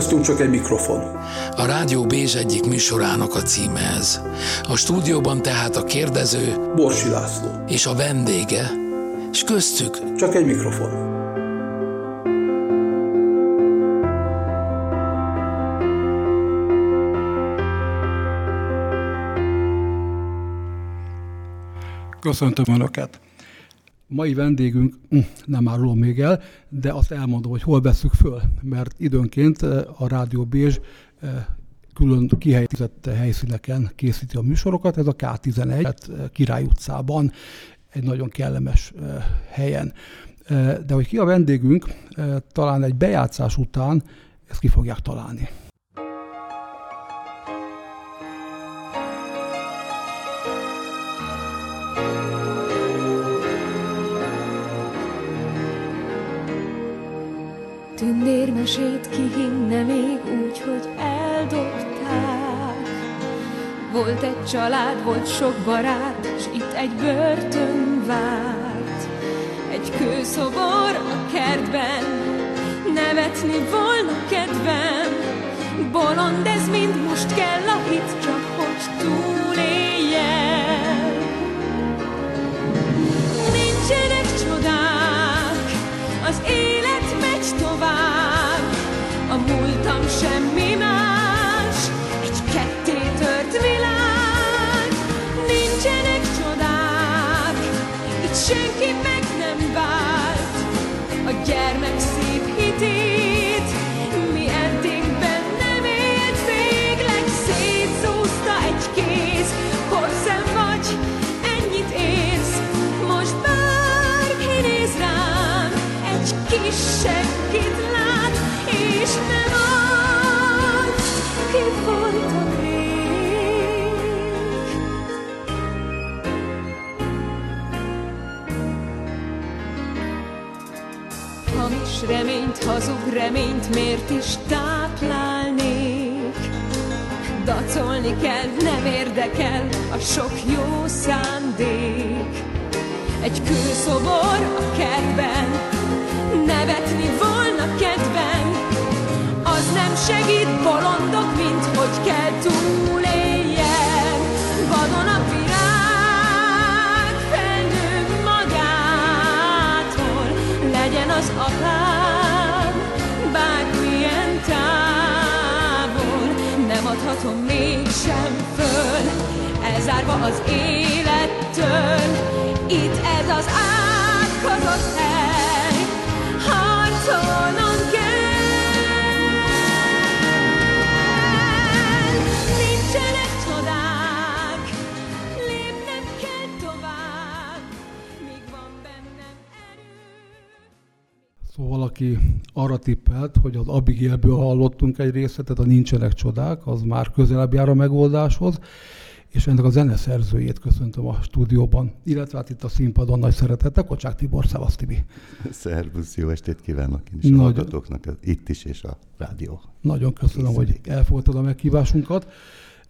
köztünk csak egy mikrofon. A Rádió Bézs egyik műsorának a címe ez. A stúdióban tehát a kérdező Borsi László. és a vendége, és köztük Csak egy mikrofon. Köszöntöm Önöket! Mai vendégünk, hm, nem árulom még el, de azt elmondom, hogy hol veszük föl, mert időnként eh, a Rádió Bézs eh, külön kihelyezett helyszíneken készíti a műsorokat. Ez a K11, hát eh, Király utcában, egy nagyon kellemes helyen. De hogy ki a vendégünk, talán egy bejátszás után ezt ki fogják találni. Tündérmesét ki hinne még úgy, hogy eldobták. Volt egy család, volt sok barát, és itt egy börtön várt. Egy kőszobor a kertben, nevetni volna kedvem. Bolond ez mind most kell a hit, csak hogy túléljen. Nincsenek semmi más, egy ketté tört világ. Nincsenek csodák, itt senki meg nem vált, a gyermek szép hitét, mi eddig bennem élt, végleg szétszózta egy kéz, porszem vagy, ennyit érsz, most bárki néz rám, egy kis hazug reményt miért is táplálnék? Dacolni kell, nem érdekel a sok jó szándék. Egy kőszobor a kertben, nevetni volna kedven, az nem segít bolondok, mint hogy kell túléljen. Vadon a magától, legyen az apám, adhatom mégsem föl, elzárva az élettől. Itt ez az átkozott hely, harcolnom aki arra tippelt, hogy az Abigailből hallottunk egy részletet, a Nincsenek csodák, az már közelebb jár a megoldáshoz, és ennek a zeneszerzőjét köszöntöm a stúdióban, illetve hát itt a színpadon nagy szeretettel, Kocsák Tibor, Szevasz Tibi. Szervusz, jó estét kívánok én is a Nagyon- hallgatóknak itt is, és a rádió. Nagyon köszönöm, hogy Készülék. elfogadtad a meghívásunkat.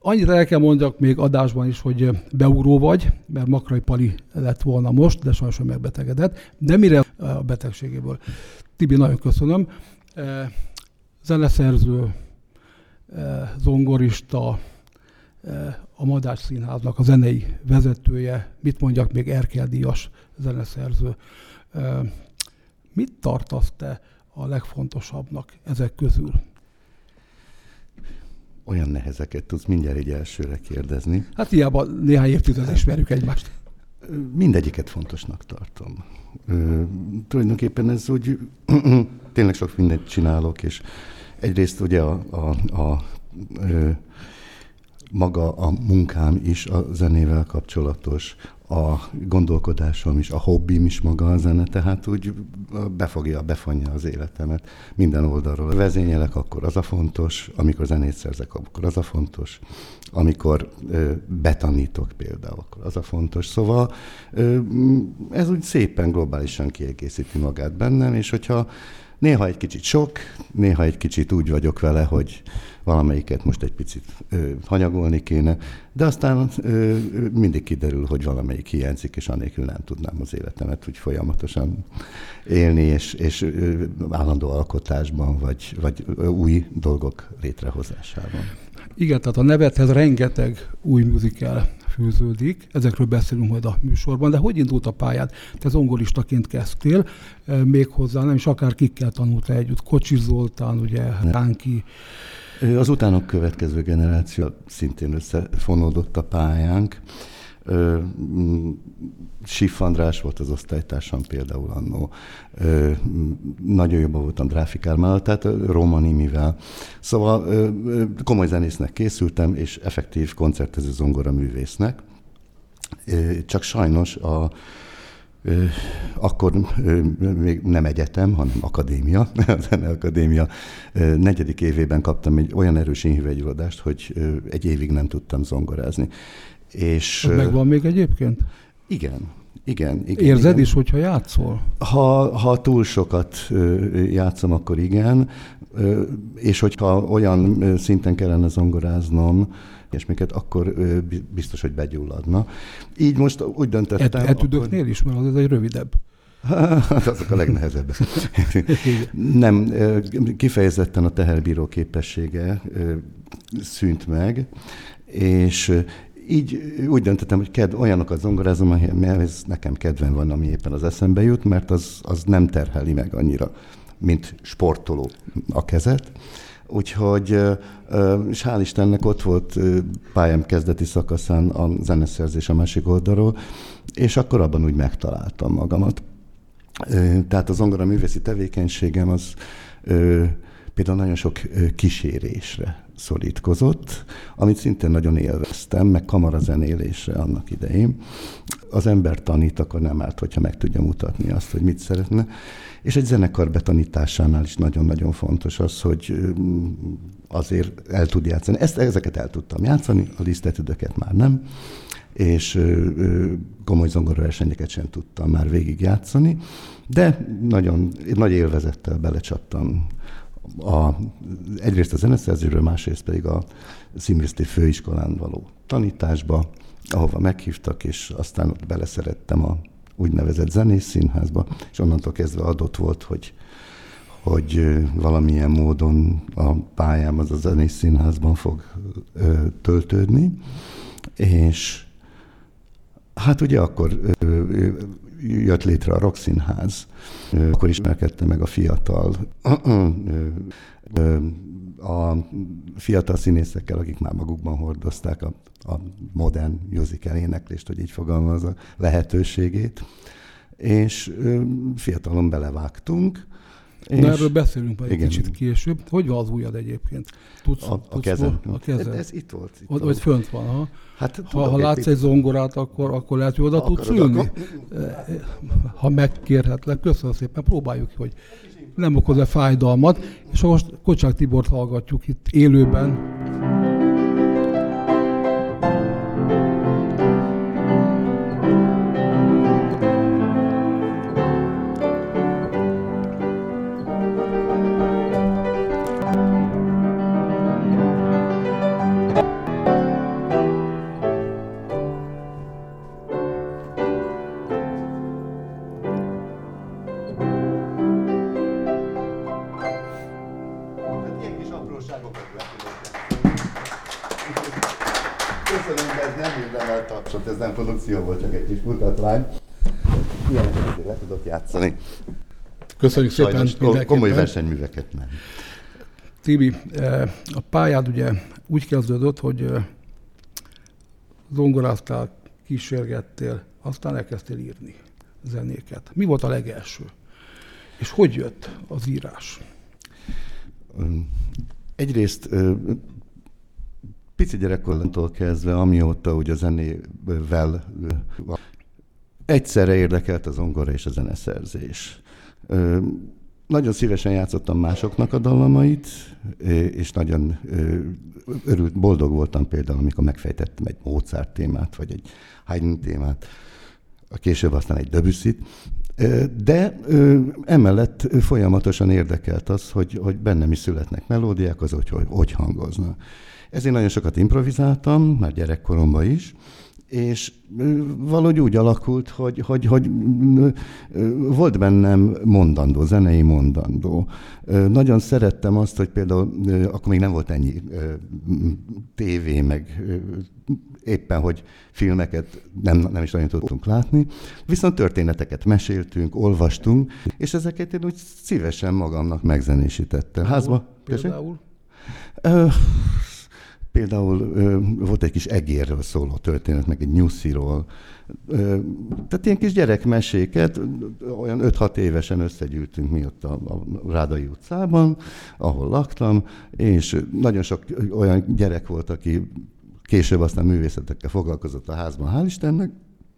Annyira el kell mondjak még adásban is, hogy beúró vagy, mert Makrai Pali lett volna most, de sajnos megbetegedett. De mire a betegségéből? Tibi, nagyon köszönöm. Eh, Zeneszerző, eh, zongorista, eh, a Madás Színháznak a zenei vezetője, mit mondjak még, Erkel Díjas zeneszerző. Mit tartasz te a legfontosabbnak ezek közül? Olyan nehezeket tudsz mindjárt egy elsőre kérdezni. Hát hiába néhány évtized ismerjük egymást. Mindegyiket fontosnak tartom. Ö, tulajdonképpen ez úgy, tényleg sok mindent csinálok, és egyrészt ugye a, a, a ö, maga a munkám is a zenével kapcsolatos, a gondolkodásom is, a hobbim is maga a zene, tehát úgy befogja, befonja az életemet minden oldalról. Vezényelek, akkor az a fontos, amikor zenét szerzek, akkor az a fontos, amikor ö, betanítok például, akkor az a fontos. Szóval ö, ez úgy szépen globálisan kiegészíti magát bennem, és hogyha Néha egy kicsit sok, néha egy kicsit úgy vagyok vele, hogy valamelyiket most egy picit ö, hanyagolni kéne, de aztán ö, mindig kiderül, hogy valamelyik hiányzik, és anélkül nem tudnám az életemet úgy folyamatosan élni, és, és ö, állandó alkotásban, vagy, vagy új dolgok létrehozásában. Igen, tehát a nevethez rengeteg új műzikál fűződik, ezekről beszélünk majd a műsorban, de hogy indult a pályád? Te zongoristaként kezdtél, méghozzá nem is akár kikkel tanultál együtt, Kocsi Zoltán, ugye, Ránki, az utánok következő generáció szintén összefonódott a pályánk. Sif András volt az osztálytársam például annó. Nagyon jobban voltam Dráfikármával, tehát Romanimivel. Szóval komoly zenésznek készültem, és effektív koncertező zongora művésznek. Csak sajnos a akkor még nem egyetem, hanem akadémia, a Zeneakadémia negyedik évében kaptam egy olyan erős inhüvegyirodást, hogy egy évig nem tudtam zongorázni. És, Ez megvan még egyébként? Igen, igen, igen. Érzed igen. is, hogyha játszol? Ha, ha túl sokat játszom, akkor igen, és hogyha olyan szinten kellene zongoráznom, ilyesmiket, akkor biztos, hogy begyulladna. Így most úgy döntöttem... Et, etüdöknél akkor... is, mert az egy rövidebb. Hát azok a legnehezebb. Nem, kifejezetten a teherbíró képessége szűnt meg, és így úgy döntöttem, hogy ked, olyanokat zongorázom, ez nekem kedven van, ami éppen az eszembe jut, mert az, az nem terheli meg annyira, mint sportoló a kezet. Úgyhogy, és hál' Istennek ott volt pályám kezdeti szakaszán a zeneszerzés a másik oldalról, és akkor abban úgy megtaláltam magamat. Tehát az zongora művészi tevékenységem az például nagyon sok kísérésre szorítkozott, amit szintén nagyon élveztem, meg kamarazenélésre annak idején. Az ember tanít, akkor nem árt, hogyha meg tudja mutatni azt, hogy mit szeretne. És egy zenekar betanításánál is nagyon-nagyon fontos az, hogy azért el tud játszani. Ezt, ezeket el tudtam játszani, a lisztetüdöket már nem, és komoly zongoraversenyeket sem tudtam már végig játszani, de nagyon nagy élvezettel belecsaptam a, egyrészt a zeneszerzőről, másrészt pedig a Színművészeti Főiskolán való tanításba, ahova meghívtak, és aztán ott beleszerettem a úgynevezett zenész színházba, és onnantól kezdve adott volt, hogy, hogy valamilyen módon a pályám az a zenész színházban fog ö, töltődni, és hát ugye akkor jött létre a Rockszínház, akkor ismerkedtem meg a fiatal a fiatal színészekkel, akik már magukban hordozták a, a modern musical éneklést, hogy így fogalmaz a lehetőségét, és fiatalon belevágtunk. És... Na, erről beszélünk majd egy kicsit később. Hogy van az ujjad egyébként? Tudsz, a, a kezem. A kezed. Ez, ez itt volt. Itt Ott, vagy fönt van, ha? Hát, ha, ha látsz egy zongorát, akkor, akkor lehet, hogy oda tudsz ülni. Akkor... Ha megkérhetlek, köszönöm szépen, próbáljuk hogy nem okoz-e fájdalmat. És most Kocsák Tibort hallgatjuk itt élőben. Produkció volt, csak egy kis mutatvány. Ilyeneket azért le tudok játszani. Köszönjük szépen Sajnos, komoly versenyműveket nem. Tibi, eh, a pályád ugye úgy kezdődött, hogy eh, zongoráztál, kísérgettél, aztán elkezdtél írni zenéket. Mi volt a legelső? És hogy jött az írás? Egyrészt pici gyerekkortól kezdve, amióta ugye zenével egyszerre érdekelt az zongora és a zeneszerzés. Nagyon szívesen játszottam másoknak a dallamait, és nagyon örült, boldog voltam például, amikor megfejtettem egy Mozart témát, vagy egy Haydn témát, a később aztán egy debussy De emellett folyamatosan érdekelt az, hogy, hogy bennem is születnek melódiák, az hogy, hogy, hogy hangoznak. Ezért nagyon sokat improvizáltam, már gyerekkoromban is, és valahogy úgy alakult, hogy, hogy, hogy volt bennem mondandó, zenei mondandó. Nagyon szerettem azt, hogy például akkor még nem volt ennyi tévé, meg éppen, hogy filmeket nem, nem is nagyon tudtunk látni, viszont történeteket meséltünk, olvastunk, és ezeket én úgy szívesen magamnak megzenésítettem. Házba? Például? Például ö, volt egy kis egérről szóló történet, meg egy nyusziról. Ö, tehát ilyen kis gyerekmeséket, olyan 5-6 évesen összegyűltünk mi ott a, a Rádai utcában, ahol laktam, és nagyon sok olyan gyerek volt, aki később aztán művészetekkel foglalkozott a házban, hál' Istennek,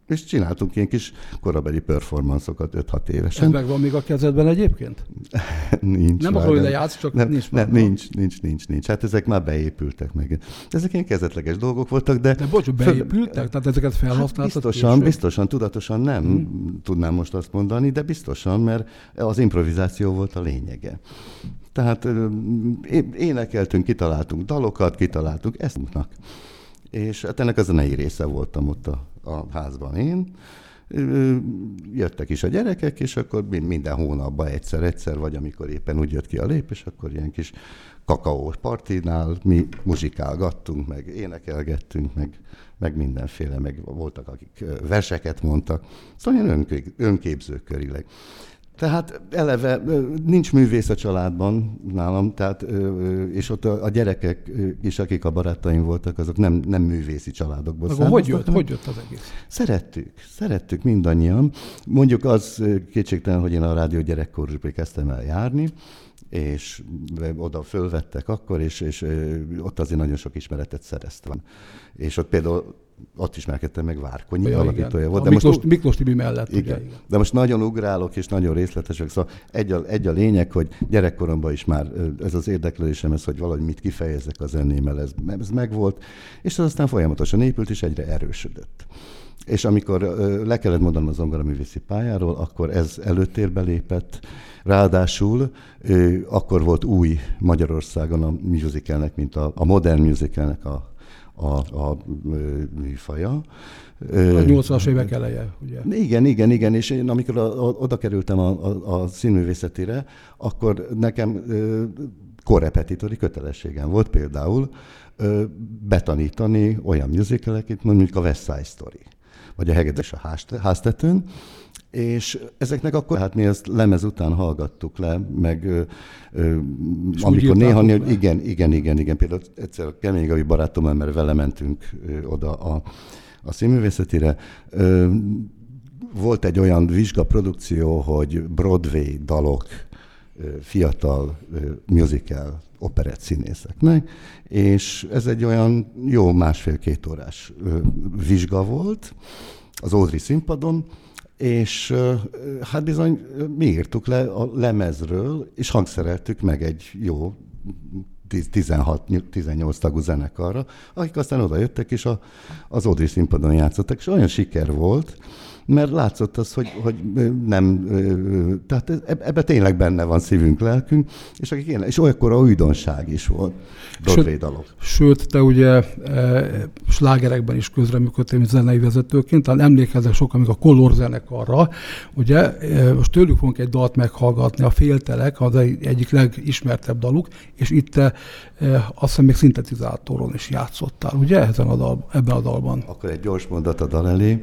és csináltunk ilyen kis korabeli performanszokat 5-6 évesen. Ez megvan még a kezedben egyébként? nincs. Nem akarom, hogy lejátsz, csak nem, nincs nem, nincs, nincs, nincs, nincs. Hát ezek már beépültek meg. Ezek ilyen kezdetleges dolgok voltak, de... De bocs, beépültek? Tehát ezeket felhasználtad Hát biztosan, később? biztosan, tudatosan nem hmm. tudnám most azt mondani, de biztosan, mert az improvizáció volt a lényege. Tehát énekeltünk, kitaláltunk dalokat, kitaláltunk ezt. És hát ennek a zenei része voltam ott a, a házban én. Jöttek is a gyerekek, és akkor min- minden hónapban egyszer-egyszer, vagy amikor éppen úgy jött ki a lép, és akkor ilyen kis kakaós partinál mi muzsikálgattunk, meg énekelgettünk, meg, meg mindenféle, meg voltak, akik verseket mondtak. Szóval ilyen önkép, önképzőkörileg. Tehát eleve nincs művész a családban nálam, tehát, és ott a, a gyerekek is, akik a barátaim voltak, azok nem, nem művészi családokból Akkor hogy jött, hogy jött az egész? Szerettük, szerettük mindannyian. Mondjuk az kétségtelen, hogy én a rádió gyerekkorúsból kezdtem el járni, és oda fölvettek akkor, és, és ott azért nagyon sok ismeretet szereztem. És ott például ott ismerkedtem meg Várkonyi Ja, alapítója volt. A Miklós, Miklós Tibi mellett, igen. ugye? Igen. De most nagyon ugrálok, és nagyon részletesek. Szóval egy a, egy a lényeg, hogy gyerekkoromban is már ez az érdeklődésem, ez, hogy valahogy mit kifejezzek a zenémmel, ez, ez megvolt, és ez aztán folyamatosan épült, és egyre erősödött. És amikor le kellett mondanom az zongoraművészi pályáról, akkor ez előtérbe lépett. Ráadásul akkor volt új Magyarországon a musicalnek, mint a, a modern musicalnek a, a, a műfaja. A 80-as évek eleje, ugye? igen, igen, igen, és én amikor a, a, oda kerültem a, a, a színművészetére, akkor nekem korrepetitori kötelességem volt például betanítani olyan musicaleket, mondjuk a West Side Story, vagy a Hegedűs a ház- háztetőn, és ezeknek akkor, hát mi ezt lemez után hallgattuk le, meg ö, ö, És amikor néha, néha igen, igen, igen, igen, például egyszer a Kemény Gavi barátommal, mert vele mentünk ö, oda a, a színművészetire, ö, volt egy olyan vizsgaprodukció, hogy Broadway dalok fiatal musical operett színészeknek, és ez egy olyan jó másfél-két órás vizsga volt az Audrey színpadon, és hát bizony mi írtuk le a lemezről, és hangszereltük meg egy jó 16-18 tagú zenekarra, akik aztán oda jöttek, és a, az Audrey színpadon játszottak, és olyan siker volt, mert látszott az, hogy, hogy nem, tehát eb- ebbe tényleg benne van szívünk, lelkünk, és, akik én, és olyankor a újdonság is volt, Broadway dalok. Sőt, te ugye e, slágerekben is közreműködtél, mint zenei vezetőként, talán emlékeznek sokan még a Color zenekarra, ugye, e, most tőlük fogunk egy dalt meghallgatni, a Féltelek, az egy- egyik legismertebb daluk, és itt te e, azt hiszem még szintetizátoron is játszottál, ugye, ezen a dal, ebben a dalban. Akkor egy gyors mondat a dal elé.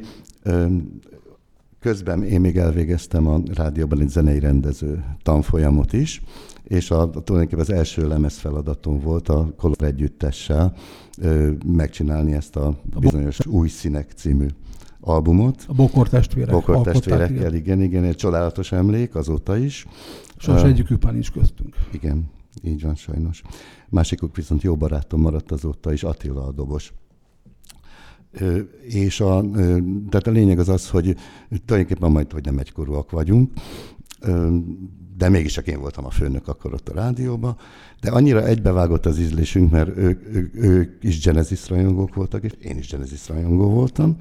Közben én még elvégeztem a rádióban egy zenei rendező tanfolyamot is, és a, tulajdonképpen az első lemez feladatom volt a Color együttessel ö, megcsinálni ezt a bizonyos Új Színek című albumot. A Bokor testvérek. Bokor testvérekkel, igen. igen, igen, egy csodálatos emlék azóta is. Sajnos Ö, egyikük már nincs köztünk. Igen, így van sajnos. Másikuk viszont jó barátom maradt azóta is, Attila a dobos. És a, tehát a lényeg az az, hogy tulajdonképpen majd, hogy nem egykorúak vagyunk, de mégis csak én voltam a főnök akkor ott a rádióban, de annyira egybevágott az ízlésünk, mert ők, ők, ők is Genesis rajongók voltak, és én is Genesis rajongó voltam,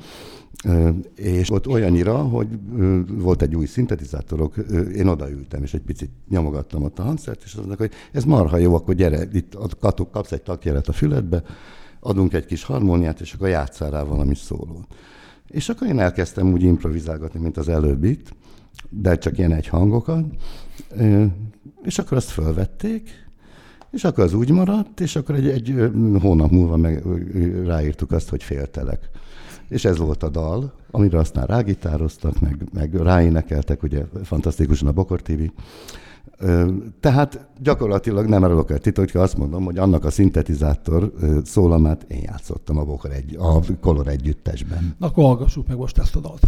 és ott olyannyira, hogy volt egy új szintetizátorok, én odaültem, és egy picit nyomogattam ott a hangszert, és azt mondták, hogy ez marha jó, akkor gyere, itt kapsz egy takjelet a füledbe, adunk egy kis harmóniát, és akkor játszál rá valami szólót. És akkor én elkezdtem úgy improvizálgatni, mint az előbbit, de csak ilyen egy hangokat, és akkor azt fölvették, és akkor az úgy maradt, és akkor egy, egy hónap múlva meg ráírtuk azt, hogy féltelek. És ez volt a dal, amire aztán rágitároztak, meg, meg ráénekeltek, ugye fantasztikusan a Bokor TV. Tehát gyakorlatilag nem árulok el titokja, azt mondom, hogy annak a szintetizátor szólamát én játszottam a Bokor egy, a Color együttesben. Na, akkor hallgassuk meg most ezt a dalt.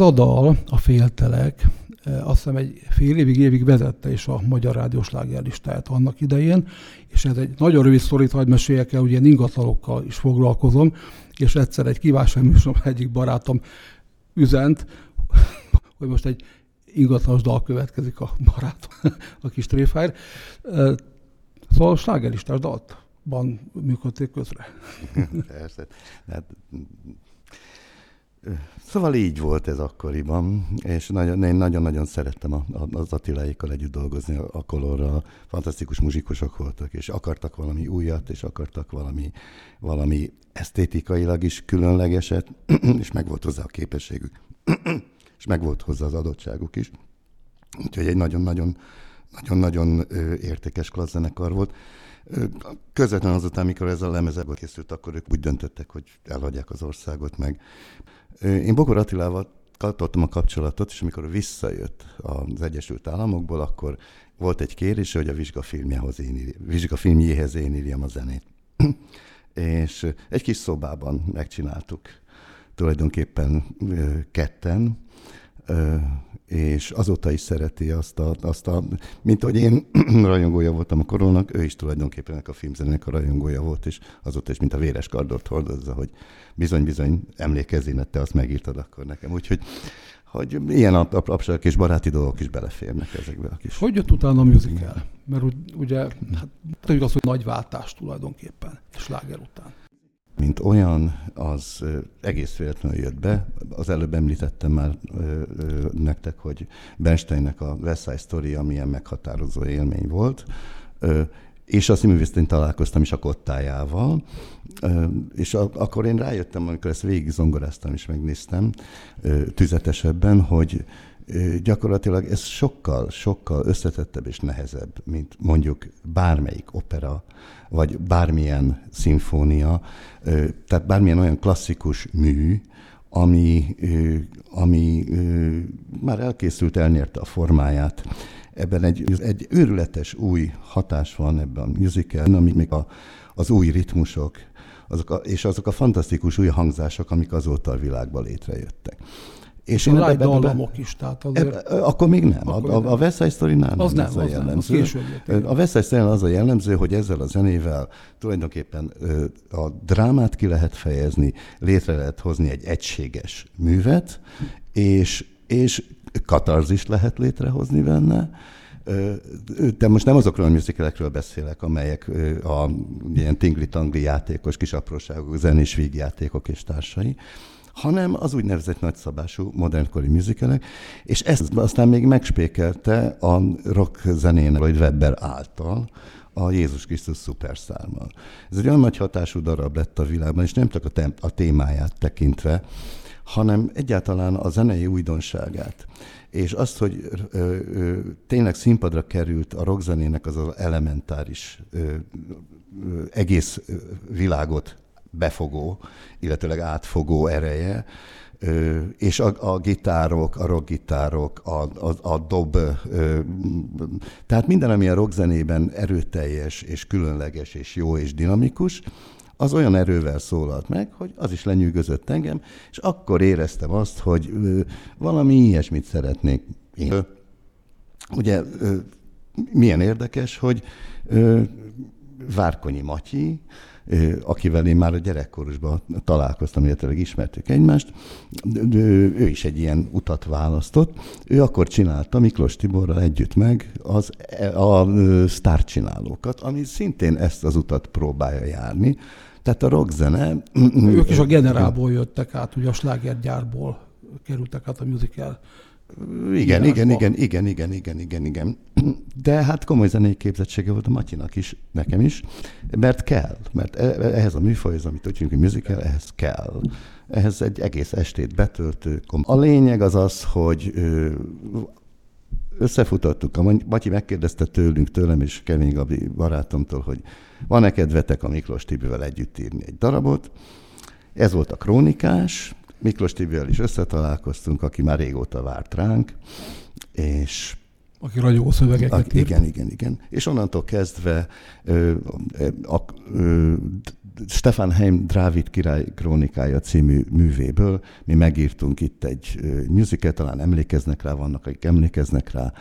Ez a dal, a féltelek, azt hiszem egy fél évig, évig vezette is a Magyar Rádiós Lágerlistáját annak idején, és ez egy nagyon rövid szorít, hagyd meséljek el, ugye én ingatlanokkal is foglalkozom, és egyszer egy kívánság műsorom egyik barátom üzent, hogy most egy ingatlanos dal következik a barátom, a kis tréfájr. Szóval a slágerlistás dalban működték közre. Persze. Szóval így volt ez akkoriban, és nagyon, én nagyon-nagyon szerettem a, az Attiláikkal együtt dolgozni, a kolorra, fantasztikus muzsikusok voltak, és akartak valami újat, és akartak valami, valami esztétikailag is különlegeset, és meg volt hozzá a képességük, és meg volt hozzá az adottságuk is. Úgyhogy egy nagyon-nagyon nagyon-nagyon értékes klassz zenekar volt. Közvetlenül azután, amikor ez a lemez készült, akkor ők úgy döntöttek, hogy elhagyják az országot meg. Én Bogor Attilával tartottam a kapcsolatot, és amikor visszajött az Egyesült Államokból, akkor volt egy kérés, hogy a vizsgafilmjehoz én vizsgafilmjéhez én írjam a zenét. és egy kis szobában megcsináltuk tulajdonképpen ketten, és azóta is szereti azt a, azt a mint hogy én rajongója voltam a korónak, ő is tulajdonképpen a filmzenének a rajongója volt, és azóta is, mint a véres kardot hordozza, hogy bizony-bizony emlékezzél, te azt megírtad akkor nekem. Úgyhogy hogy ilyen apság és baráti dolgok is beleférnek ezekbe a kis... Hogy jött utána a musical? Mert ugye, hát tudjuk azt, hogy nagy váltás tulajdonképpen, sláger után mint olyan, az egész véletlenül jött be. Az előbb említettem már nektek, hogy Bernsteinnek a West Side Story, amilyen meghatározó élmény volt, és a színművésztén találkoztam is a kottájával, és akkor én rájöttem, amikor ezt végig zongoráztam és megnéztem tüzetesebben, hogy gyakorlatilag ez sokkal, sokkal összetettebb és nehezebb, mint mondjuk bármelyik opera, vagy bármilyen szimfónia, tehát bármilyen olyan klasszikus mű, ami, ami már elkészült, elnyerte a formáját. Ebben egy, egy őrületes új hatás van ebben a musical, ami még a, az új ritmusok, azok a, és azok a fantasztikus új hangzások, amik azóta a világban létrejöttek. És a light dallamok is, tehát azért... Eb, akkor még nem. Akkor a, a, a West Side Story nem, az nem, az, az, a jellemző. Nem, az később a West Side Story az a jellemző, hogy ezzel a zenével tulajdonképpen a drámát ki lehet fejezni, létre lehet hozni egy egységes művet, és, és katarzist lehet létrehozni benne, de most nem azokról a musicalekről beszélek, amelyek a ilyen tingli-tangli játékos, kis apróságok, zenés vígjátékok és társai, hanem az úgynevezett nagyszabású modernkori musicalek, és ezt aztán még megspékelte a rock zenének, vagy Webber által, a Jézus Krisztus szuperszármal. Ez egy olyan nagy hatású darab lett a világban, és nem csak a, tem- a témáját tekintve, hanem egyáltalán a zenei újdonságát. És azt, hogy ö, ö, tényleg színpadra került a rockzenének az az elementáris ö, ö, egész világot befogó, illetőleg átfogó ereje, és a, a gitárok, a rockgitárok, a, a, a dob, tehát minden, ami a rockzenében erőteljes és különleges és jó és dinamikus, az olyan erővel szólalt meg, hogy az is lenyűgözött engem, és akkor éreztem azt, hogy valami ilyesmit szeretnék én. Ugye milyen érdekes, hogy Várkonyi Matyi, akivel én már a gyerekkorosban találkoztam, illetve ismertük egymást, ő is egy ilyen utat választott. Ő akkor csinálta Miklós Tiborral együtt meg az, a sztárcsinálókat, ami szintén ezt az utat próbálja járni. Tehát a rockzene... Ők is a generából jöttek át, ugye a slágergyárból kerültek át a musical igen, igen, igen, igen, igen, igen, igen, igen. De hát komoly zenei képzettsége volt a Matyinak is, nekem is, mert kell, mert e, e, ehhez a műfajhoz, amit úgy hogy musical, ehhez kell. Ehhez egy egész estét betöltő. A lényeg az az, hogy összefutottuk, a Matyi megkérdezte tőlünk, tőlem és Kevin Gabi barátomtól, hogy van-e kedvetek a Miklós Tibivel együtt írni egy darabot. Ez volt a krónikás, Miklós Tibivel is összetalálkoztunk, aki már régóta várt ránk, és Aki ragyogó szövegeket A, igen, igen, igen. És onnantól kezdve ö, a, ö, Stefan Heim Drávid király krónikája című művéből mi megírtunk itt egy musical, talán emlékeznek rá, vannak, akik emlékeznek rá,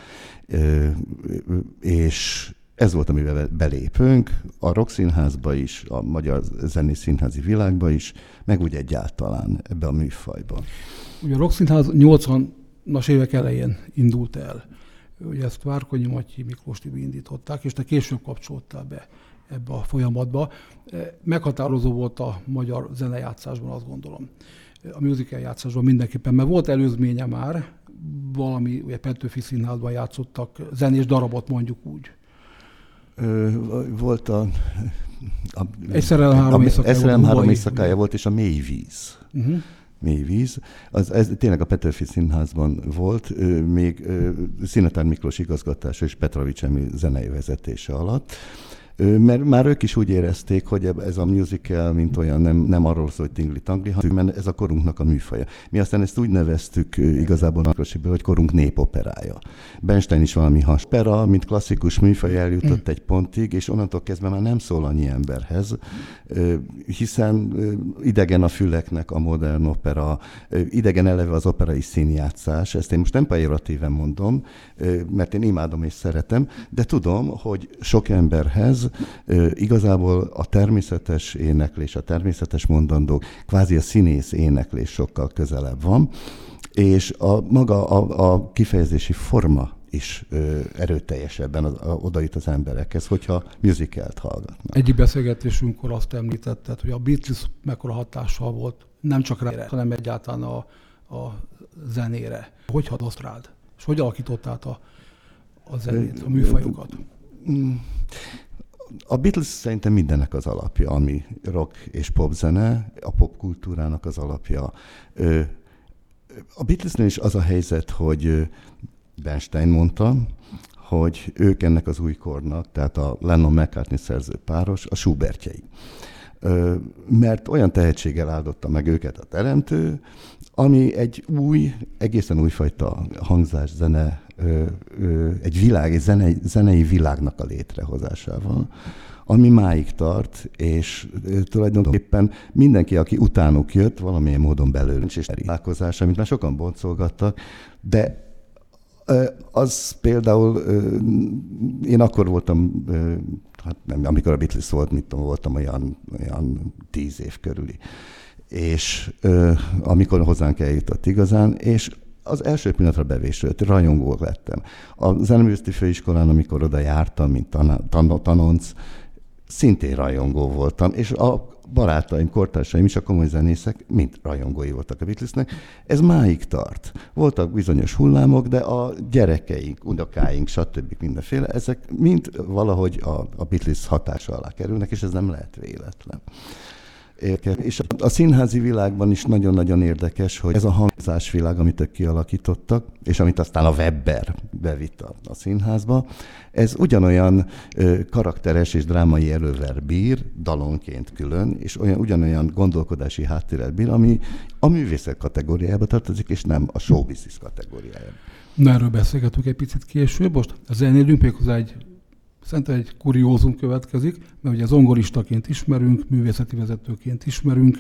és ez volt, amivel belépünk, a Rock Színházba is, a Magyar Zenész Színházi világba is, meg úgy egyáltalán ebbe a műfajba. Ugye a Rock Színház 80-as évek elején indult el. Ugye ezt Várkonyi Matyi Miklós Tibi indították, és te később kapcsoltál be ebbe a folyamatba. Meghatározó volt a magyar zenejátszásban, azt gondolom. A musical játszásban mindenképpen, mert volt előzménye már, valami, ugye Petőfi Színházban játszottak zenés darabot mondjuk úgy. Ö, volt a... a szerelem három éjszakája, szerelem három éjszakája volt, és a mély víz. Uh-huh mély víz. Az, ez tényleg a Petőfi Színházban volt, még Szinetár Miklós igazgatása és Petrovics Emi zenei vezetése alatt mert már ők is úgy érezték, hogy ez a musical, mint olyan, nem, nem arról szól, hogy tingli-tangli, hanem ez a korunknak a műfaja. Mi aztán ezt úgy neveztük igazából Nakrosiből, hogy korunk népoperája. Bernstein is valami haspera, mint klasszikus műfaj eljutott egy pontig, és onnantól kezdve már nem szól annyi emberhez, hiszen idegen a füleknek a modern opera, idegen eleve az operai színjátszás, ezt én most nem pejoratíven mondom, mert én imádom és szeretem, de tudom, hogy sok emberhez igazából a természetes éneklés, a természetes mondandók, kvázi a színész éneklés sokkal közelebb van, és a maga a, a kifejezési forma is ö, erőteljesebben az, a, oda jut az emberekhez, hogyha musicalt hallgatnak. Egyik beszélgetésünkkor azt említetted, hogy a Beatles mekkora hatással volt, nem csak rá, hanem egyáltalán a, a zenére. Hogy hatott rád? És hogy alakított át a, a zenét, a műfajokat? A Beatles szerintem mindennek az alapja, ami rock és pop zene, a popkultúrának az alapja. A Beatlesnél is az a helyzet, hogy Bernstein mondta, hogy ők ennek az új kornak, tehát a Lennon-McCartney szerző páros, a Schubertjei. Mert olyan tehetséggel áldotta meg őket a teremtő, ami egy új, egészen újfajta hangzás, zene, egy világ, egy zenei, zenei világnak a létrehozásával, ami máig tart, és tulajdonképpen mindenki, aki utánuk jött, valamilyen módon belőle, és találkozás, amit már sokan boncolgattak, de az például, én akkor voltam, hát nem, amikor a Beatles volt, mit tudom, voltam olyan, olyan tíz év körüli. És amikor hozzánk eljutott igazán, és az első pillanatra bevésült, rajongó lettem. A zeneművészeti főiskolán, amikor oda jártam, mint tan- tan- tanonc, szintén rajongó voltam, és a barátaim, kortársaim is, a komoly zenészek mind rajongói voltak a Beatlesnek. Ez máig tart. Voltak bizonyos hullámok, de a gyerekeink, unokáink, stb. mindenféle, ezek mind valahogy a, a Beatles hatása alá kerülnek, és ez nem lehet véletlen érke. És a színházi világban is nagyon-nagyon érdekes, hogy ez a hangzásvilág, amit ők kialakítottak, és amit aztán a Webber bevitt a, a színházba, ez ugyanolyan ö, karakteres és drámai erővel bír, dalonként külön, és olyan, ugyanolyan gondolkodási háttérrel bír, ami a művészet kategóriájába tartozik, és nem a showbusiness kategóriájába. Na, erről beszélgetünk egy picit később. Most a zenélünk méghozzá egy Szerintem egy kuriózum következik, mert ugye zongoristaként ismerünk, művészeti vezetőként ismerünk,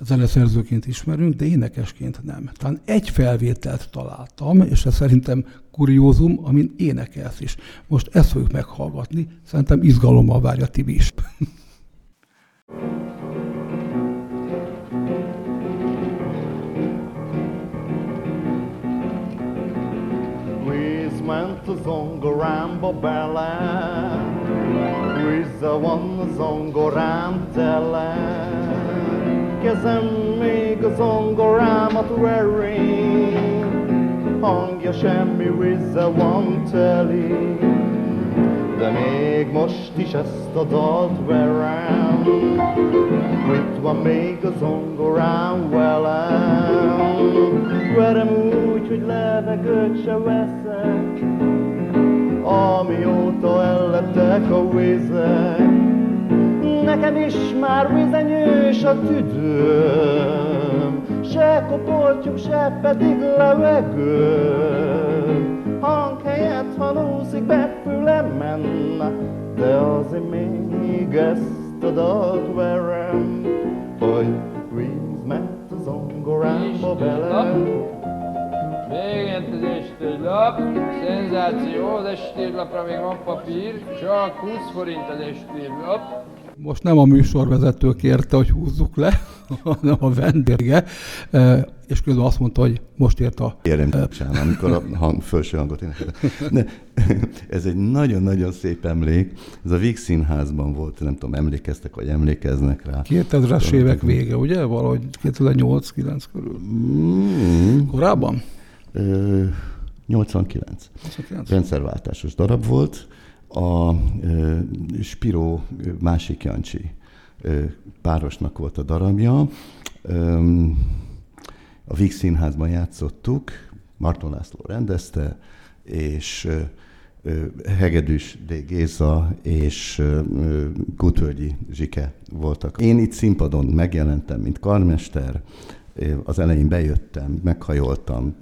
zeneszerzőként ismerünk, de énekesként nem. Talán egy felvételt találtam, és ez szerintem kuriózum, amin énekelsz is. Most ezt fogjuk meghallgatni, szerintem izgalommal várja Tibi is. ment a zongorámba bele, visszavon zongorám tele. Kezem még a zongorámat veri, hangja semmi vissza van teli. De még most is ezt a dalt verem, itt van még a zongorám velem. Verem úgy, hogy levegőt se veszek, amióta ellettek a vizek. Nekem is már vizenyős a tüdőm, se kopoltyom, se pedig levegő. Hang helyett be fülemen, de azért még ezt dalt verem, hogy Greens ment a zongorámba bele. Végent az estőlap, szenzáció, az estőlapra még van papír, csak 20 forint az estőlap. Most nem a műsorvezető kérte, hogy húzzuk le, hanem a vendége, és közben azt mondta, hogy most ért a... Érem kapcsán, amikor a hang, felső hangot énekeltem. De ez egy nagyon-nagyon szép emlék. Ez a Víg Színházban volt, nem tudom, emlékeztek, vagy emlékeznek rá. 2000-es évek vége, ugye? Valahogy 2008-9 körül. Mm, Korábban? ö, 89. 89. Rendszerváltásos darab volt. A ö, Spiró másik Jancsi párosnak volt a darabja. A Víg Színházban játszottuk, Marton László rendezte, és Hegedűs D. Géza és Gutvölgyi Zsike voltak. Én itt színpadon megjelentem, mint karmester, az elején bejöttem, meghajoltam,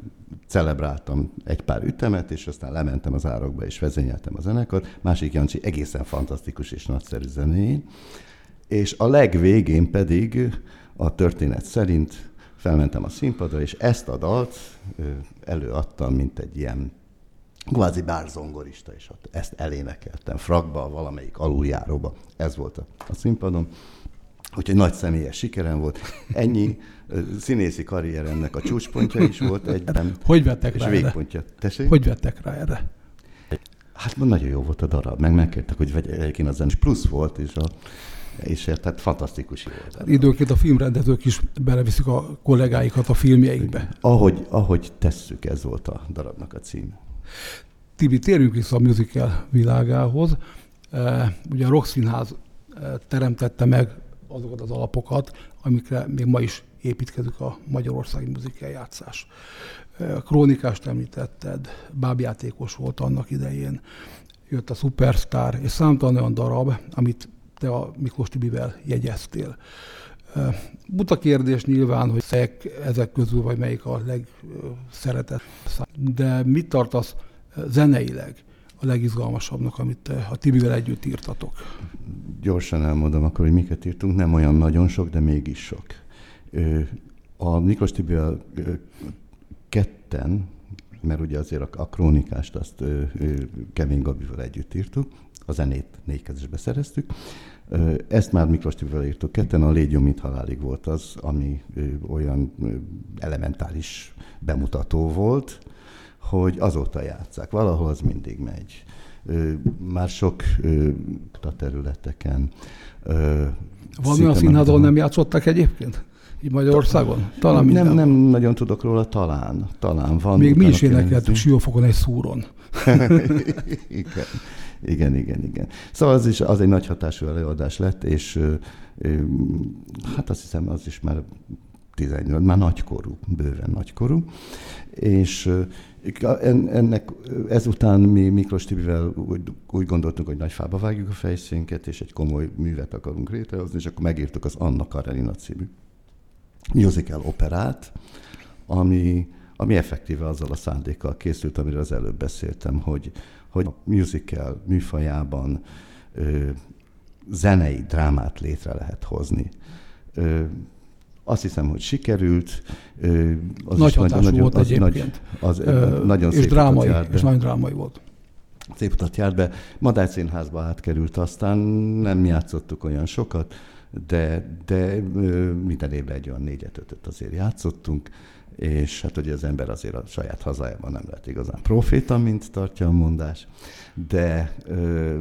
celebráltam egy pár ütemet, és aztán lementem az árokba, és vezényeltem a zenekart. Másik Jancsi egészen fantasztikus és nagyszerű zenéjén. És a legvégén pedig a történet szerint felmentem a színpadra, és ezt a dalt előadtam, mint egy ilyen kvázi bárzongorista, és ezt elénekeltem frakba, valamelyik aluljáróba. Ez volt a, a színpadon. Úgyhogy nagy személyes sikerem volt. Ennyi színészi karrieremnek a csúcspontja is volt egyben. Hogy vettek És rá erre? végpontja. Tessék? Hogy vettek rá erre? Hát nagyon jó volt a darab, meg megkértek, hogy vegyek én a zenés. Plusz volt, és, a, és tehát fantasztikus jó volt. Időnként a filmrendezők is beleviszik a kollégáikat a filmjeikbe. Ahogy, ahogy tesszük, ez volt a darabnak a címe. Tibi, térjünk vissza a musical világához. E, Ugye a Rock Színház e, teremtette meg azokat az alapokat, amikre még ma is építkezik a magyarországi musical játszás. E, Krónikást említetted, bábjátékos volt annak idején, jött a Superstar, és számtalan olyan darab, amit te a Miklós Tibivel jegyeztél. Buta kérdés nyilván, hogy ezek, ezek közül vagy melyik a legszeretett szám. De mit tartasz zeneileg a legizgalmasabbnak, amit a Tibivel együtt írtatok? Gyorsan elmondom akkor, hogy miket írtunk. Nem olyan nagyon sok, de mégis sok. A Miklós Tibivel ketten, mert ugye azért a, a krónikást azt ö, ö, Kevin Gabival együtt írtuk, a zenét négykezesbe szereztük. Ezt már Miklós Tibivel írtuk ketten, a Légy jó, mint halálig volt az, ami olyan ö, elementáris bemutató volt, hogy azóta játszák. Valahol az mindig megy. Már sok a területeken. Valami a színházon nem játszottak egyébként? Magyarországon? Talán nem, nem nagyon tudok róla, talán. Talán van. Még mi is énekeltük kérdezni. Siófokon egy szúron. igen. igen, igen, igen. Szóval az is az egy nagy hatású előadás lett, és hát azt hiszem, az is már 18, már nagykorú, bőven nagykorú, és ennek ezután mi Miklós Tibivel úgy, úgy gondoltunk, hogy nagy fába vágjuk a fejszénket, és egy komoly művet akarunk létrehozni, és akkor megírtuk az Anna Karenina című musical operát, ami, ami effektíve azzal a szándékkal készült, amiről az előbb beszéltem, hogy, hogy a musical műfajában ö, zenei drámát létre lehet hozni. Ö, azt hiszem, hogy sikerült. Ö, az Nagy hatású volt az egyébként. Nagy, az, Ö, nagyon és szép drámai, járt be és nagyon drámai volt. szép utat járt be. Madály Színházba átkerült, aztán nem játszottuk olyan sokat, de, de minden évben egy olyan négyet, ötöt azért játszottunk, és hát ugye az ember azért a saját hazájában nem lett igazán proféta, mint tartja a mondás, de ö,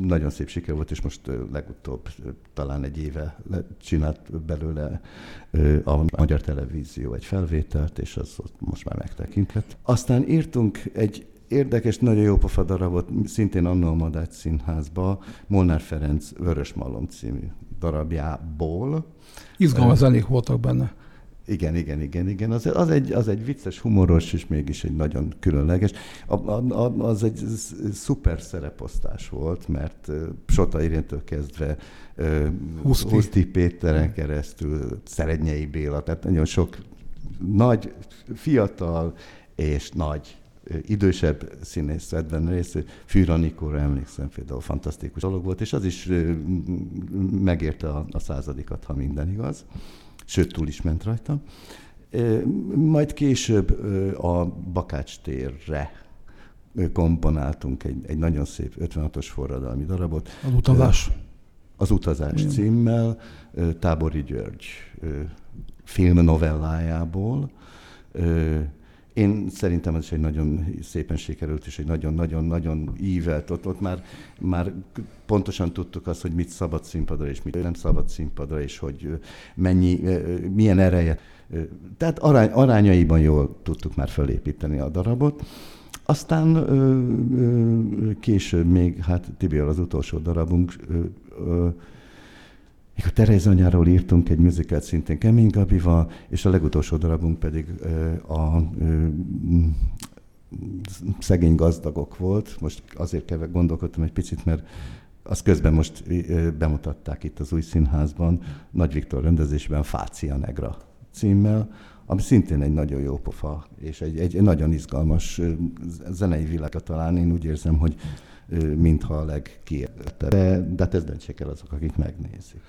nagyon szép siker volt, és most ö, legutóbb ö, talán egy éve csinált belőle ö, a Magyar Televízió egy felvételt, és az ott most már megtekintett. Aztán írtunk egy érdekes, nagyon jó pofa darabot, szintén annó a Madács Színházba, Molnár Ferenc Vörös Malom című darabjából, Izgalmas zenék voltak benne. igen, igen, igen, igen. Az, az, egy, az egy vicces, humoros, és mégis egy nagyon különleges. A, a, az egy sz- szuper szereposztás volt, mert Sota Iréntől kezdve Huszti. Huszti Péteren keresztül, Szerednyei Béla, tehát nagyon sok nagy, fiatal és nagy idősebb színész részt, Fűra Nikóra emlékszem például, fantasztikus dolog volt, és az is megérte a, a századikat, ha minden igaz, sőt túl is ment rajta. Majd később a Bakács térre komponáltunk egy, egy nagyon szép 56-os forradalmi darabot. Az utazás. Az utazás Igen. címmel, Tábori György filmnovellájából. Én szerintem ez is egy nagyon szépen sikerült, és egy nagyon-nagyon-nagyon ívelt. Ott, ott már, már pontosan tudtuk azt, hogy mit szabad színpadra, és mit nem szabad színpadra, és hogy mennyi, milyen ereje. Tehát arány, arányaiban jól tudtuk már felépíteni a darabot. Aztán ö, ö, később még, hát Tibia az utolsó darabunk, ö, ö, a Teréz anyáról írtunk egy műzikát szintén Kemény Gabival, és a legutolsó darabunk pedig ö, a ö, szegény gazdagok volt. Most azért kell gondolkodtam egy picit, mert azt közben most bemutatták itt az új színházban, Nagy Viktor rendezésben Fácia Negra címmel, ami szintén egy nagyon jó pofa, és egy, egy nagyon izgalmas zenei világot talán én úgy érzem, hogy mintha a legkiértebb. De, de hát ez döntsék el azok, akik megnézik.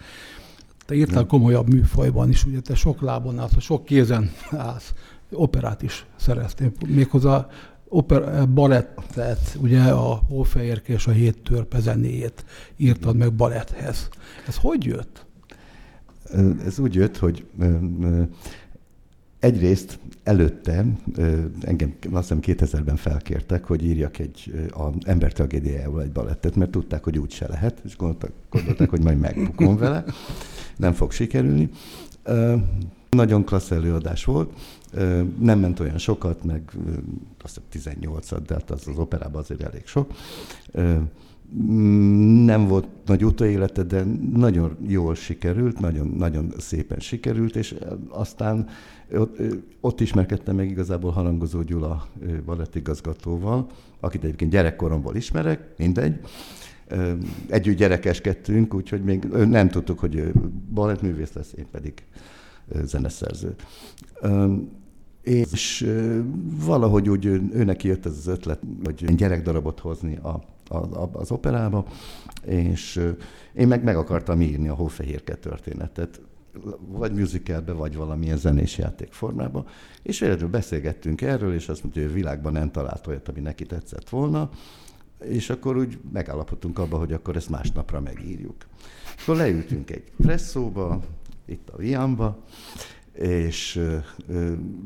Te írtál komolyabb műfajban is, ugye te sok lábon állsz, sok kézen állsz, operát is szereztél, méghozzá oper, balettet, ugye a Hófehérke és a Hét törpe zenéjét írtad meg baletthez. Ez hogy jött? Ez úgy jött, hogy Egyrészt előtte engem azt hiszem 2000-ben felkértek, hogy írjak egy a ember tragédiájával egy balettet, mert tudták, hogy úgy se lehet, és gondoltak, gondoltak hogy majd megbukom vele, nem fog sikerülni. Nagyon klassz előadás volt, nem ment olyan sokat, meg azt hiszem 18-at, de hát az az operában azért elég sok. Nem volt nagy utóélete, de nagyon jól sikerült, nagyon, nagyon szépen sikerült, és aztán ott, ott ismerkedtem meg igazából Harangozó Gyula balettigazgatóval, akit egyébként gyerekkoromból ismerek, mindegy. Együtt gyerekeskedtünk, úgyhogy még nem tudtuk, hogy balettművész lesz, én pedig zeneszerző. És valahogy úgy ő, neki jött ez az ötlet, hogy egy gyerekdarabot hozni a, az operába, és én meg meg akartam írni a Hófehérke történetet vagy musicalbe, vagy valamilyen zenés játékformába, és véletlenül beszélgettünk erről, és azt mondta, hogy a világban nem talált olyat, ami neki tetszett volna, és akkor úgy megállapodtunk abba, hogy akkor ezt másnapra megírjuk. Akkor leültünk egy presszóba, itt a Viamba, és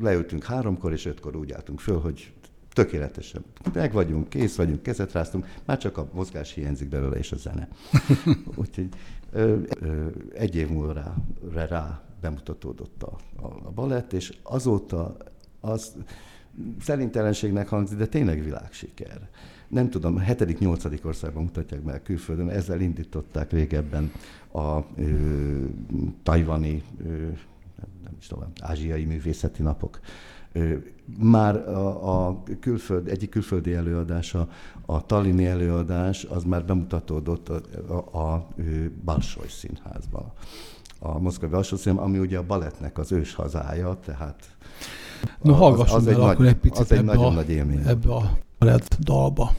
leültünk háromkor, és ötkor úgy álltunk föl, hogy tökéletesen. Meg vagyunk, kész vagyunk, kezet ráztunk, már csak a mozgás hiányzik belőle, és a zene. Úgyhogy egy év múlva rá, rá, bemutatódott a, a, a balett, és azóta az szerintelenségnek hangzik, de tényleg világsiker. Nem tudom, hetedik, nyolcadik országban mutatják meg külföldön, ezzel indították régebben a ö, tajvani, ö, nem is tudom, ázsiai művészeti napok már a, a külföld, egyik külföldi előadása, a Tallini előadás, az már bemutatódott a, a, a Balsoj színházban. A Moszkvai Balsoj Színházban, ami ugye a balettnek az ős hazája, tehát No, hallgassunk az, az el egy akkor nagy, egy picit az egy nagyon a, nagy élmény. ebbe a balett dalba.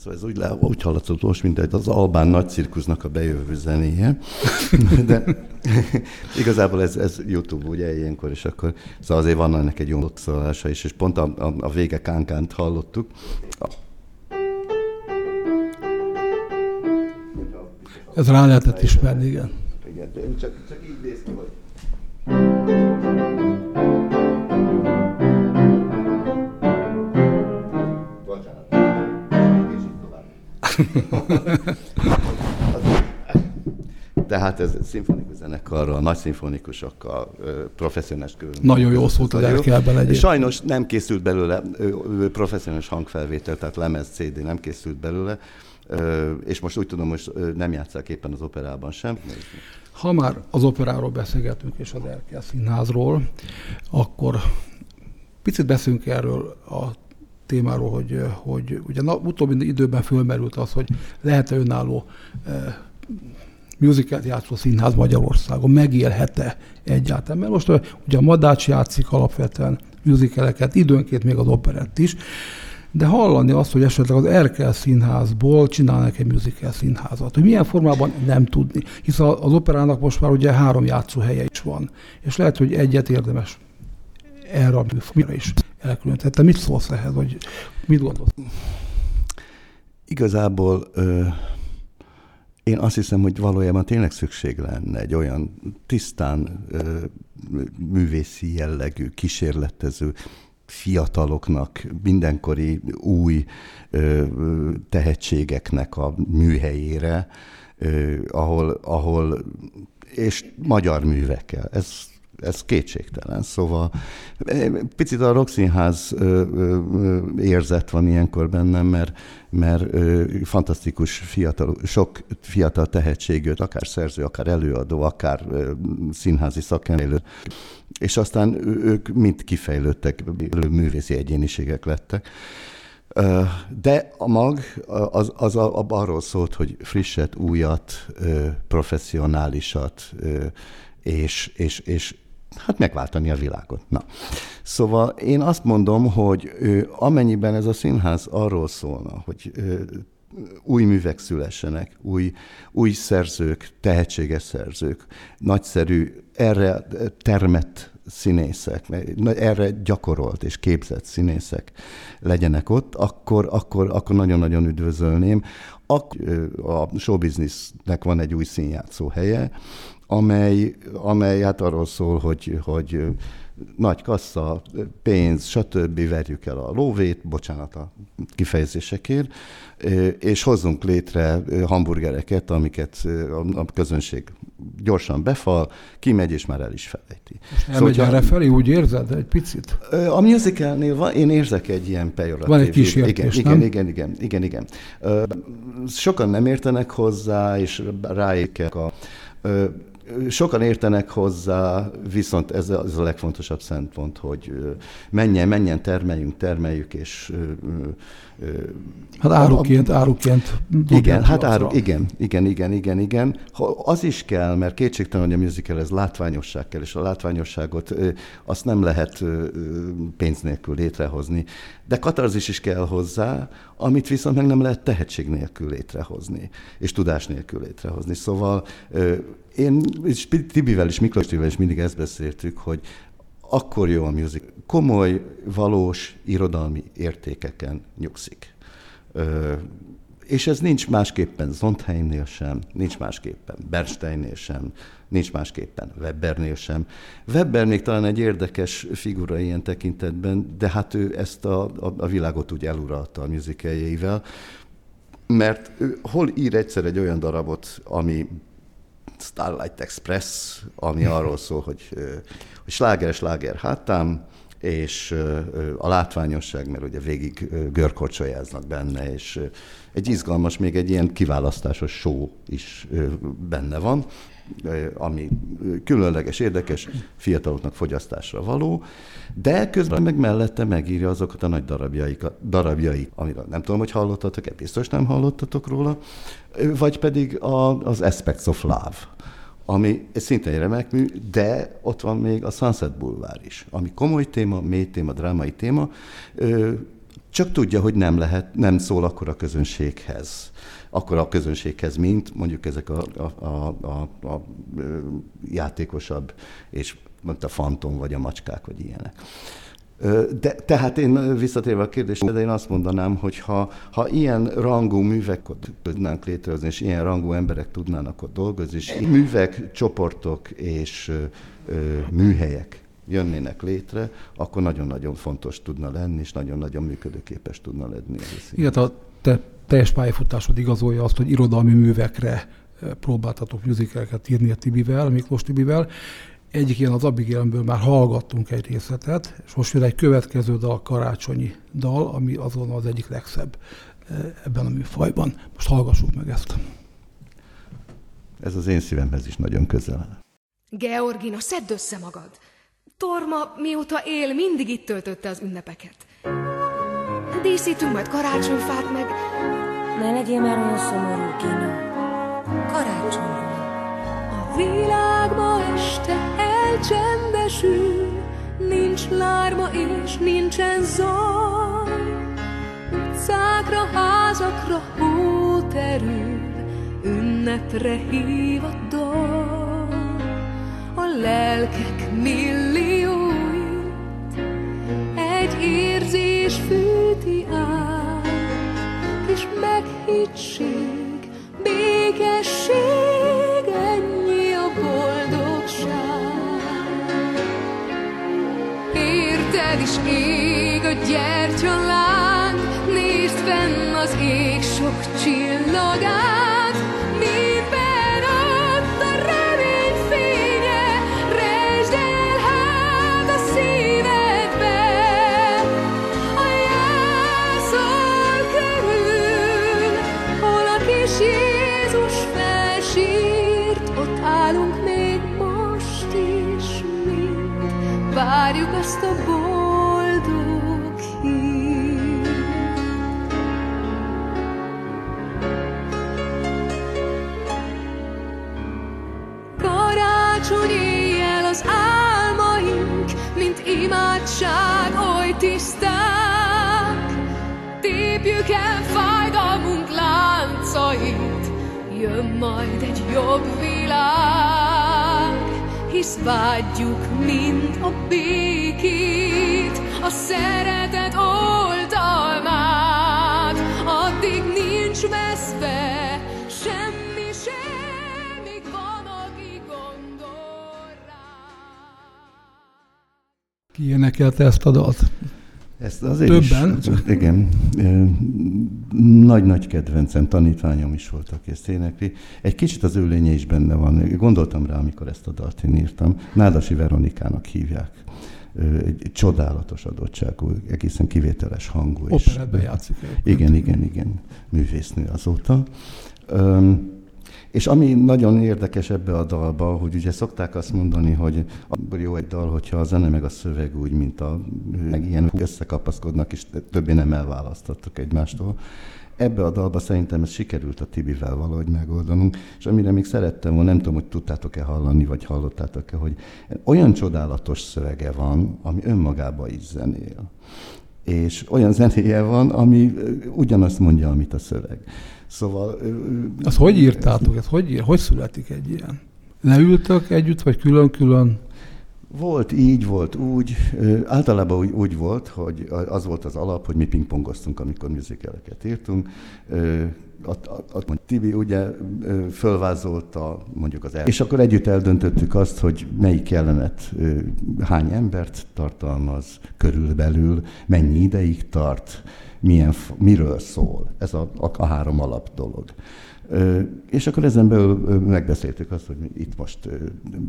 Szóval ez úgy, le, úgy hallatszott most, mint az albán nagy cirkusznak a bejövő zenéje. De igazából ez, ez YouTube ugye ilyenkor, és akkor szóval azért van ennek egy jó szólása is, és pont a, a, a vége kánkát hallottuk. Ez rá lehetett ismerni, igen. Igen, csak, csak így néz ki, hogy Tehát ez szimfonikus zenekarral, nagy szimfonikusokkal, professzionális körül. Nagyon jó szót az Erkelben egyébként. Sajnos nem készült belőle professzionális hangfelvétel, tehát lemez CD nem készült belőle, és most úgy tudom, hogy nem játszák éppen az operában sem. Ha már az operáról beszélgetünk és az Erkel Színházról, akkor picit beszélünk erről a témáról, hogy, hogy ugye na, utóbbi időben fölmerült az, hogy lehet-e önálló eh, játszó színház Magyarországon, megélhet-e egyáltalán? Mert most ugye a Madács játszik alapvetően musicaleket, időnként még az operett is, de hallani azt, hogy esetleg az Erkel színházból csinálnak egy musical színházat. Hogy milyen formában nem tudni, hiszen az operának most már ugye három játszóhelye is van, és lehet, hogy egyet érdemes erre a műfajra is elkülöníteni. Te mit szólsz ehhez, vagy mit gondolsz? Igazából ö, én azt hiszem, hogy valójában tényleg szükség lenne egy olyan tisztán ö, művészi jellegű, kísérletező, fiataloknak, mindenkori új ö, tehetségeknek a műhelyére, ö, ahol, ahol és magyar művekkel. Ez ez kétségtelen. Szóval picit a Rokszínház érzet van ilyenkor bennem, mert, mert fantasztikus fiatal, sok fiatal tehetség jött, akár szerző, akár előadó, akár színházi szakemberő, és aztán ők mind kifejlődtek, művészi egyéniségek lettek. De a mag az, az arról szólt, hogy frisset, újat, professzionálisat, és, és, és hát megváltani a világot. Na. Szóval én azt mondom, hogy amennyiben ez a színház arról szólna, hogy új művek szülessenek, új, új szerzők, tehetséges szerzők, nagyszerű, erre termett színészek, erre gyakorolt és képzett színészek legyenek ott, akkor, akkor, akkor nagyon-nagyon üdvözölném. A showbiznisznek van egy új színjátszó helye, amely, amely hát arról szól, hogy, hogy nagy kassa, pénz, stb. verjük el a lóvét, bocsánat a kifejezésekért, és hozzunk létre hamburgereket, amiket a közönség gyorsan befal, kimegy és már el is felejti. Elmegy szóval, erre felé, úgy érzed egy picit? A musicalnél van, én érzek egy ilyen pejoratív. Van egy kísértés, igen, nem? Igen, igen, igen, igen, igen. Sokan nem értenek hozzá, és ráékek a sokan értenek hozzá, viszont ez a, ez a legfontosabb szempont, hogy menjen, menjen, termeljünk, termeljük, és Hát áruként, áruként. Igen, hát áru, igen, igen, igen, igen, igen. Az is kell, mert kétségtelen, hogy a musical ez látványosság kell, és a látványosságot azt nem lehet pénz nélkül létrehozni. De katarzis is kell hozzá, amit viszont meg nem lehet tehetség nélkül létrehozni, és tudás nélkül létrehozni. Szóval én és Tibivel és Miklós Tibivel is mindig ezt beszéltük, hogy akkor jó a music. Komoly, valós irodalmi értékeken nyugszik. Ö, és ez nincs másképpen Zondheimnél sem, nincs másképpen Bernsteinnél sem, nincs másképpen Webbernél sem. Webber még talán egy érdekes figura ilyen tekintetben, de hát ő ezt a, a, a világot úgy eluralta a musicajeivel, mert hol ír egyszer egy olyan darabot, ami Starlight Express, ami arról szól, hogy, hogy sláger, sláger hátám, és a látványosság, mert ugye végig görkorcsolyáznak benne, és egy izgalmas, még egy ilyen kiválasztásos show is benne van, ami különleges, érdekes, fiataloknak fogyasztásra való, de közben meg mellette megírja azokat a nagy darabjait, darabjait amiről nem tudom, hogy hallottatok-e, biztos nem hallottatok róla, vagy pedig a, az Aspects of Love, ami szintén remek mű, de ott van még a Sunset Boulevard is, ami komoly téma, mély téma, drámai téma, csak tudja, hogy nem lehet, nem szól akkor a közönséghez. Akkor a közönséghez, mint mondjuk ezek a, a, a, a, a játékosabb, és mondta fantom, vagy a macskák, vagy ilyenek. De, tehát én visszatérve a kérdésre, de én azt mondanám, hogy ha, ha ilyen rangú műveket tudnánk létrehozni, és ilyen rangú emberek tudnának ott dolgozni, és művek, csoportok és ö, műhelyek jönnének létre, akkor nagyon-nagyon fontos tudna lenni, és nagyon-nagyon működőképes tudna lenni. Igen, a te teljes pályafutásod igazolja azt, hogy irodalmi művekre próbáltatok műzikeleket írni a Tibivel, a Miklós Tibivel, egyik ilyen az Abigélemből már hallgattunk egy részletet, és most jön egy következő dal, karácsonyi dal, ami azon az egyik legszebb ebben a műfajban. Most hallgassuk meg ezt. Ez az én szívemhez is nagyon közel. Georgina, szedd össze magad! Torma, mióta él, mindig itt töltötte az ünnepeket. Díszítünk majd karácsonyfát meg. Ne legyél már olyan szomorú, Gina. Karácsony van. A világ ma este elcsendesül, nincs lárma és nincsen zaj. Utcákra, házakra hó terül, ünnepre hív a dal. A lelkek millióit érzés fűti át, és meghittség, békesség, ennyi a boldogság. Érted is ég a gyertyaláng, nézd fenn az ég sok csillagát, várjuk azt a boldog. Karácsony éjjel az álmaink, mint imádság oly tiszták. Tépjük el fájdalmunk láncait, jön majd egy jobb világ. Hisz vágyjuk mind a békét, a szeretet oltalmát. Addig nincs veszve semmi sem, míg van, aki gondol rá. Ki énekelte ezt a dalt? Ezt azért Többen? Is, igen. Nagy-nagy kedvencem, tanítványom is volt, aki ezt énekli. Egy kicsit az ő lénye is benne van. Gondoltam rá, amikor ezt a dalt én írtam. Nádasi Veronikának hívják. Egy, csodálatos adottságú, egészen kivételes hangú. Operetben játszik. egyébként. Igen, igen, igen. Művésznő azóta. Öm, és ami nagyon érdekes ebbe a dalba, hogy ugye szokták azt mondani, hogy akkor jó egy dal, hogyha a zene meg a szöveg úgy, mint a meg ilyen összekapaszkodnak, és többé nem elválasztottak egymástól. Ebbe a dalba szerintem ez sikerült a Tibivel valahogy megoldanunk, és amire még szerettem volna, nem tudom, hogy tudtátok-e hallani, vagy hallottátok-e, hogy olyan csodálatos szövege van, ami önmagába is zenél és olyan zenéje van, ami ugyanazt mondja, amit a szöveg. Szóval... Azt hogy írtátok? Ez hogy, ír? hogy születik egy ilyen? Leültök együtt, vagy külön-külön? Volt így, volt úgy. Általában úgy, úgy volt, hogy az volt az alap, hogy mi pingpongoztunk, amikor musicaleket írtunk. Ott, ott, mondjuk Tibi ugye fölvázolta mondjuk az el... És akkor együtt eldöntöttük azt, hogy melyik jelenet hány embert tartalmaz körülbelül, mennyi ideig tart, milyen, miről szól. Ez a, a, a három alap dolog. És akkor ezen belül megbeszéltük azt, hogy itt most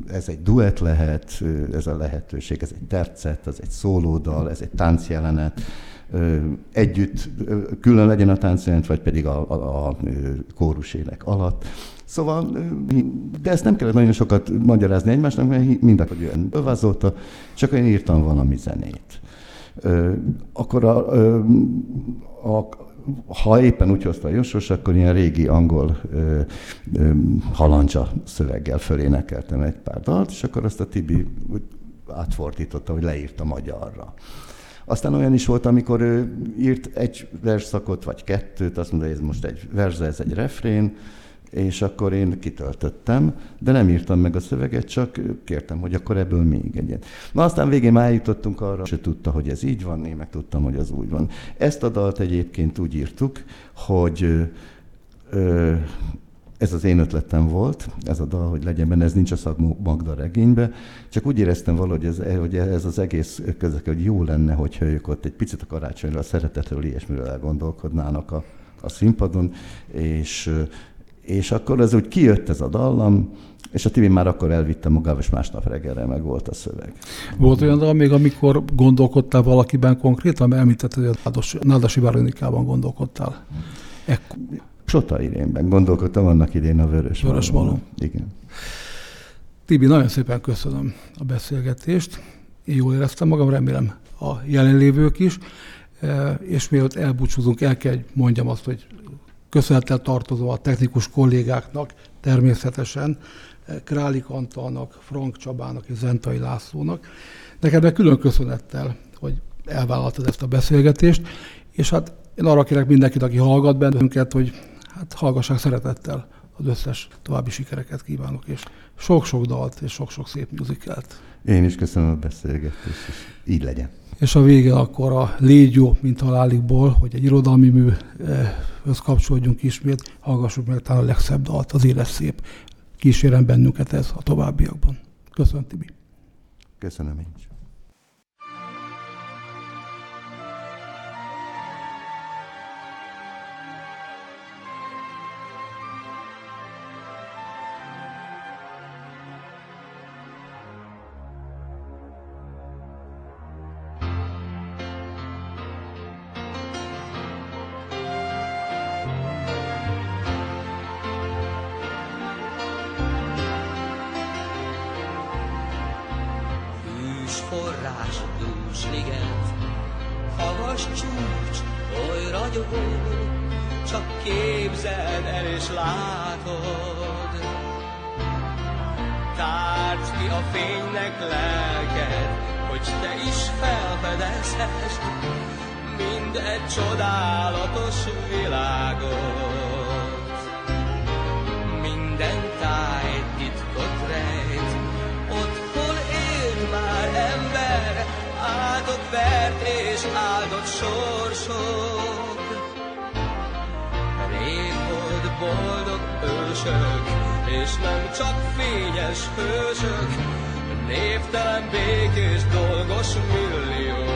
ez egy duett lehet, ez a lehetőség, ez egy tercet, ez egy szólódal, ez egy táncjelenet, együtt külön legyen a táncjelenet, vagy pedig a, a, a kórusének alatt. Szóval, de ezt nem kellett nagyon sokat magyarázni egymásnak, mert mind hogy olyan bevázolta, csak én írtam valami zenét. Akkor a, a, ha éppen úgy hozta a Josos, akkor ilyen régi angol ö, ö, halandzsa szöveggel fölénekeltem egy pár dalt, és akkor azt a Tibi úgy átfordította, hogy leírta magyarra. Aztán olyan is volt, amikor ő írt egy versszakot, vagy kettőt, azt mondta, hogy ez most egy verze, ez egy refrén, és akkor én kitöltöttem, de nem írtam meg a szöveget, csak kértem, hogy akkor ebből még egyet. Na aztán végén már eljutottunk arra, se tudta, hogy ez így van, én meg tudtam, hogy az úgy van. Ezt a dalt egyébként úgy írtuk, hogy ö, ez az én ötletem volt, ez a dal, hogy legyen benne, ez nincs a Szag Magda regénybe, csak úgy éreztem valahogy, ez, hogy ez az egész közök, hogy jó lenne, hogyha ők ott egy picit a karácsonyra, a szeretetről, ilyesmiről elgondolkodnának a, a színpadon, és, és akkor ez úgy kijött ez a dallam, és a Tibi már akkor elvitte magával, és másnap reggelre meg volt a szöveg. Volt olyan dal még, amikor gondolkodtál valakiben konkrétan, említetted, hogy a Nádasi Váronikában gondolkodtál. Ek- Sota Irénben gondolkodtam annak idén a Vörös, Vörös Malom. Igen. Tibi, nagyon szépen köszönöm a beszélgetést. Én jól éreztem magam, remélem a jelenlévők is. E, és mielőtt elbúcsúzunk, el kell mondjam azt, hogy köszönettel tartozom a technikus kollégáknak, természetesen, e, Králik Antalnak, Frank Csabának és Zentai Lászlónak. Neked meg külön köszönettel, hogy elvállaltad ezt a beszélgetést, és hát én arra kérek mindenkit, aki hallgat bennünket, hogy hát hallgassák szeretettel az összes további sikereket kívánok, és sok-sok dalt, és sok-sok szép muzikát. Én is köszönöm a beszélgetést, és így legyen. És a vége akkor a Légy jó, mint halálikból, hogy egy irodalmi műhöz kapcsolódjunk ismét, hallgassuk meg talán a legszebb dalt, az élet szép. Kísérem bennünket ez a továbbiakban. Köszönöm, Tibi. Köszönöm én is. mind egy csodálatos világot. Minden táj titkot rejt, ott, hol él már ember, áldott vert és áldott sorsok. Rég volt boldog ősök, és nem csak fényes hősök, névtelen békés dolgos millió.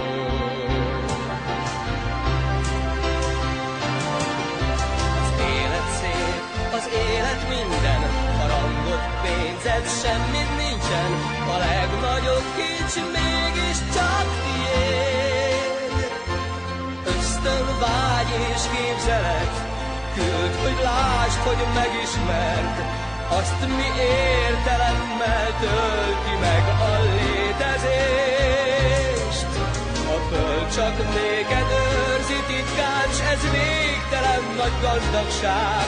az élet minden, harangot pénzed, semmit nincsen, a legnagyobb kicsi mégis csak tiéd. Ösztön vágy és képzelet, küld, hogy lásd, hogy megismerd, azt mi értelemmel tölti meg a létezést. A föld csak néked őrzi titkán, s ez végtelen nagy gazdagság,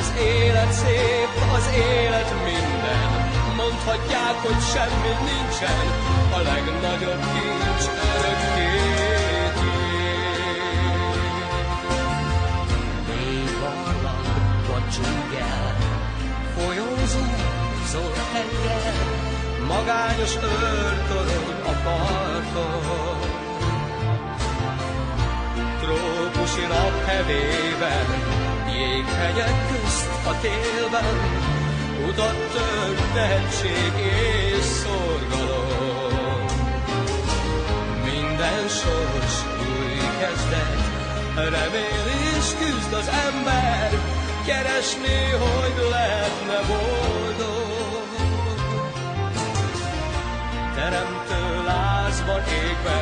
Az élet szép, az élet minden, mondhatják, hogy semmi nincsen, a legnagyobb kincs örökké. Csungel, folyózó, szól a tenger, magányos öltözöm a parton. Trópusi nap hevében, jéghegyek kezdet. Remél és küzd az ember, keresné, hogy lehetne boldog. Teremtő lázban égve,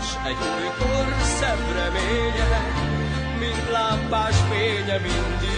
s egy újkor szebb reménye, mint lámpás fénye mindig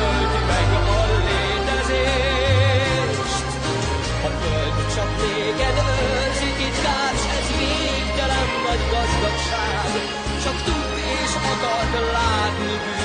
nagy gazdagság, csak tud és akart látni bűn.